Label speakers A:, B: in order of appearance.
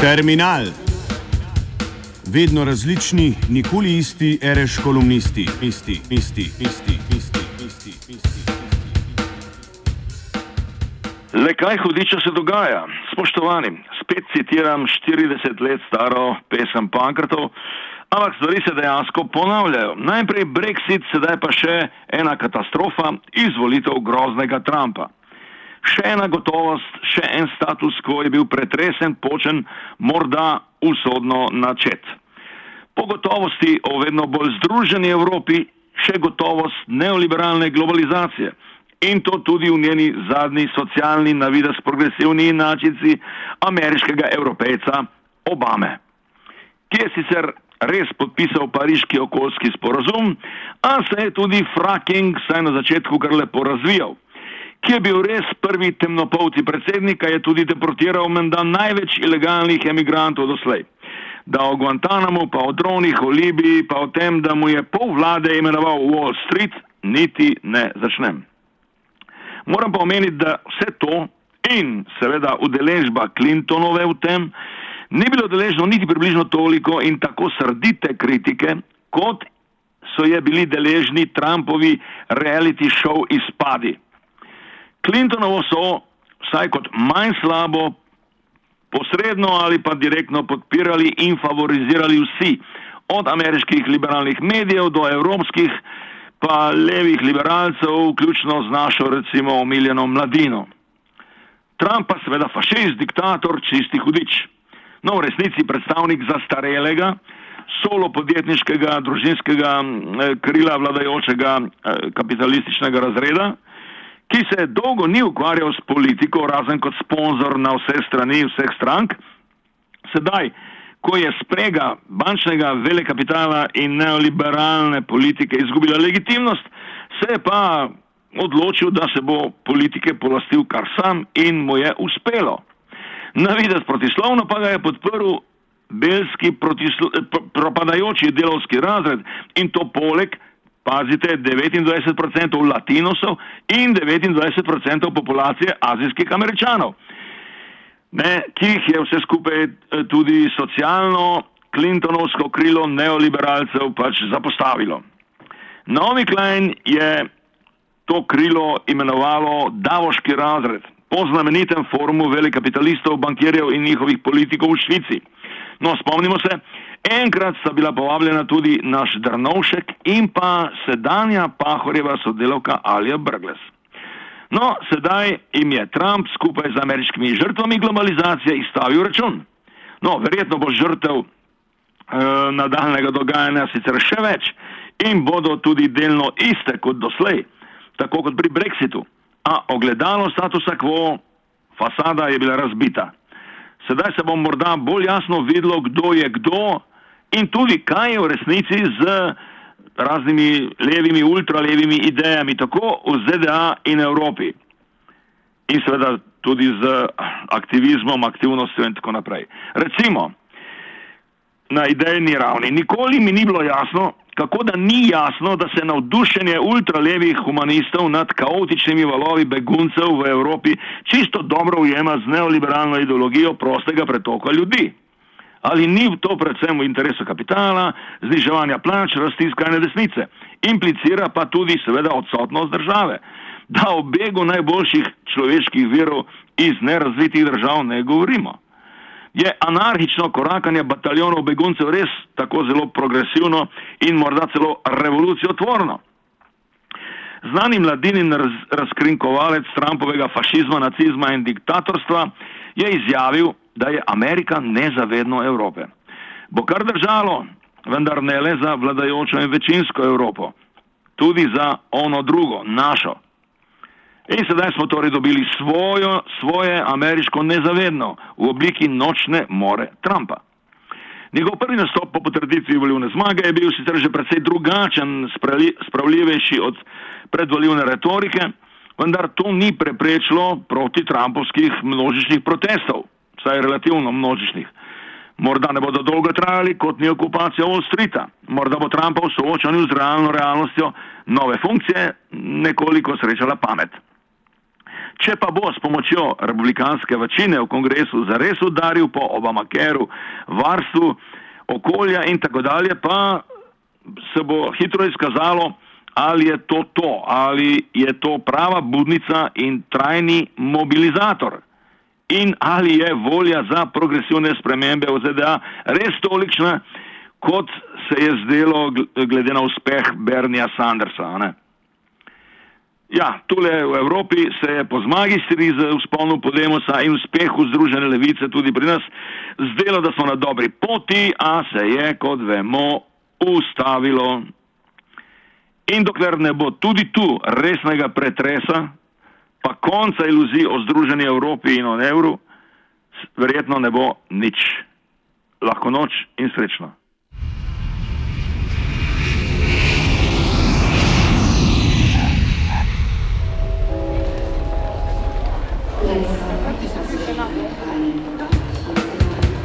A: Terminal. Vedno različni, nikoli isti, reš kolumnisti, isti, isti, isti, isti, isti, isti.
B: Le kaj hudiča se dogaja? Spoštovani, spet citiram 40 let staro pesem Pankrtov, ampak stvari se dejansko ponavljajo. Najprej Brexit, sedaj pa še ena katastrofa, izvolitev groznega Trumpa še ena gotovost, še en status quo je bil pretresen, počen, morda usodno načet. Po gotovosti o vedno bolj združeni Evropi, še gotovost neoliberalne globalizacije. In to tudi v njeni zadnji socialni, navides progresivni inačici ameriškega evropejca Obame, ki je sicer res podpisal pariški okoljski sporozum, a se je tudi fracking, saj na začetku kar lepo razvijal ki je bil res prvi temnopolti predsednik, je tudi deportiral menda največ ilegalnih emigrantov doslej. Da o Guantanamo, pa o dronih, o Libiji, pa o tem, da mu je pol vlade imenoval Wall Street, niti ne začnem. Moram pa omeniti, da vse to in seveda udeležba Clintonove v tem ni bilo deležno niti približno toliko in tako srdite kritike, kot so je bili deležni Trumpovi reality show izpadi. Clintonovo so, vsaj kot manj slabo, posredno ali pa direktno podpirali in favorizirali vsi, od ameriških liberalnih medijev do evropskih, pa levih liberalcev, vključno z našo, recimo, omiljeno mladino. Trump pa seveda fašist, diktator, čisti hudič. No, v resnici predstavnik zastarelega, solo podjetniškega, družinskega eh, krila vladajočega eh, kapitalističnega razreda, ki se dolgo ni ukvarjal s politiko, razen kot sponzor na vse strani vseh strank, sedaj, ko je sprega bančnega velekapitala in neoliberalne politike izgubila legitimnost, se je pa odločil, da se bo politike polastil kar sam in mu je uspelo. Na vides protislovno pa ga je podprl belski propadajoči delovski razred in to poleg pazite, 29% latinosov in 29% populacije azijskih američanov, ne, ki jih je vse skupaj eh, tudi socialno, Clintonovsko krilo neoliberalcev pač zapostavilo. Novi Klein je to krilo imenovalo Davoški razred po znamenitem forumu velikapitalistov, bankirjev in njihovih politikov v Švici. No, spomnimo se, Enkrat sta bila povabljena tudi naš Drnovšek in pa sedanja Pahorjeva sodelovka Alija Brgles. No, sedaj jim je Trump skupaj z ameriškimi žrtvami globalizacije izstavil račun. No, verjetno bo žrtev e, nadaljnega dogajanja sicer še več in bodo tudi delno iste kot doslej, tako kot pri Brexitu. A ogledalo statusa quo, fasada je bila razbita. Sedaj se bo morda bolj jasno videlo, kdo je kdo in tudi kaj je v resnici z raznimi levimi, ultralevimi idejami, tako v ZDA in Evropi. In seveda tudi z aktivizmom, aktivnostjo in tako naprej. Recimo, na idejni ravni. Nikoli mi ni bilo jasno, kako da ni jasno, da se navdušenje ultralevih humanistov nad kaotičnimi valovi beguncev v Evropi čisto dobro ujema z neoliberalno ideologijo prostega pretoka ljudi ali ni to predvsem v interesu kapitala, zniževanja plač, rasti skrajne desnice. Implicira pa tudi seveda odsotnost države, da o begu najboljših človeških virov iz nerazvitih držav ne govorimo. Je anarhično korakanje bataljonov beguncev res tako zelo progresivno in morda celo revoluciotvorno? Znani mladinin raz, razkrinkovalec Trumpovega fašizma, nacizma in diktatorstva je izjavil, da je Amerika nezavedno Evrope. Bo kar držalo, vendar ne le za vladajočo in večinsko Evropo, tudi za ono drugo, našo. In sedaj smo torej dobili svojo, svoje ameriško nezavedno v obliki nočne more Trumpa. Njegov prvi nastop po potrditvi volivne zmage je bil sicer že precej drugačen, spravljivejši od predvoljivne retorike, vendar to ni preprečilo proti Trumpovskih množičnih protestov vsaj relativno množičnih. Morda ne bodo dolgo trajali, kot ni okupacija Wall Streeta. Morda bo Trumpa v soočanju z realno realnostjo nove funkcije nekoliko srečala pamet. Če pa bo s pomočjo republikanske večine v kongresu zares udaril po Obamakeru, varstvu okolja in tako dalje, pa se bo hitro izkazalo, ali je to to, ali je to prava budnica in trajni mobilizator. In ali je volja za progresivne spremembe v ZDA res tolikšna, kot se je zdelo glede na uspeh Bernija Sandersa. Ne? Ja, tule v Evropi se je po zmagi Sirize v spolnu Podemosa in uspehu Združene levice tudi pri nas zdelo, da smo na dobri poti, a se je, kot vemo, ustavilo. In dokler ne bo tudi tu resnega pretresa, pa konca iluzij o Združeni Evropi in o evru, verjetno ne bo nič. Lahko noč in srečno.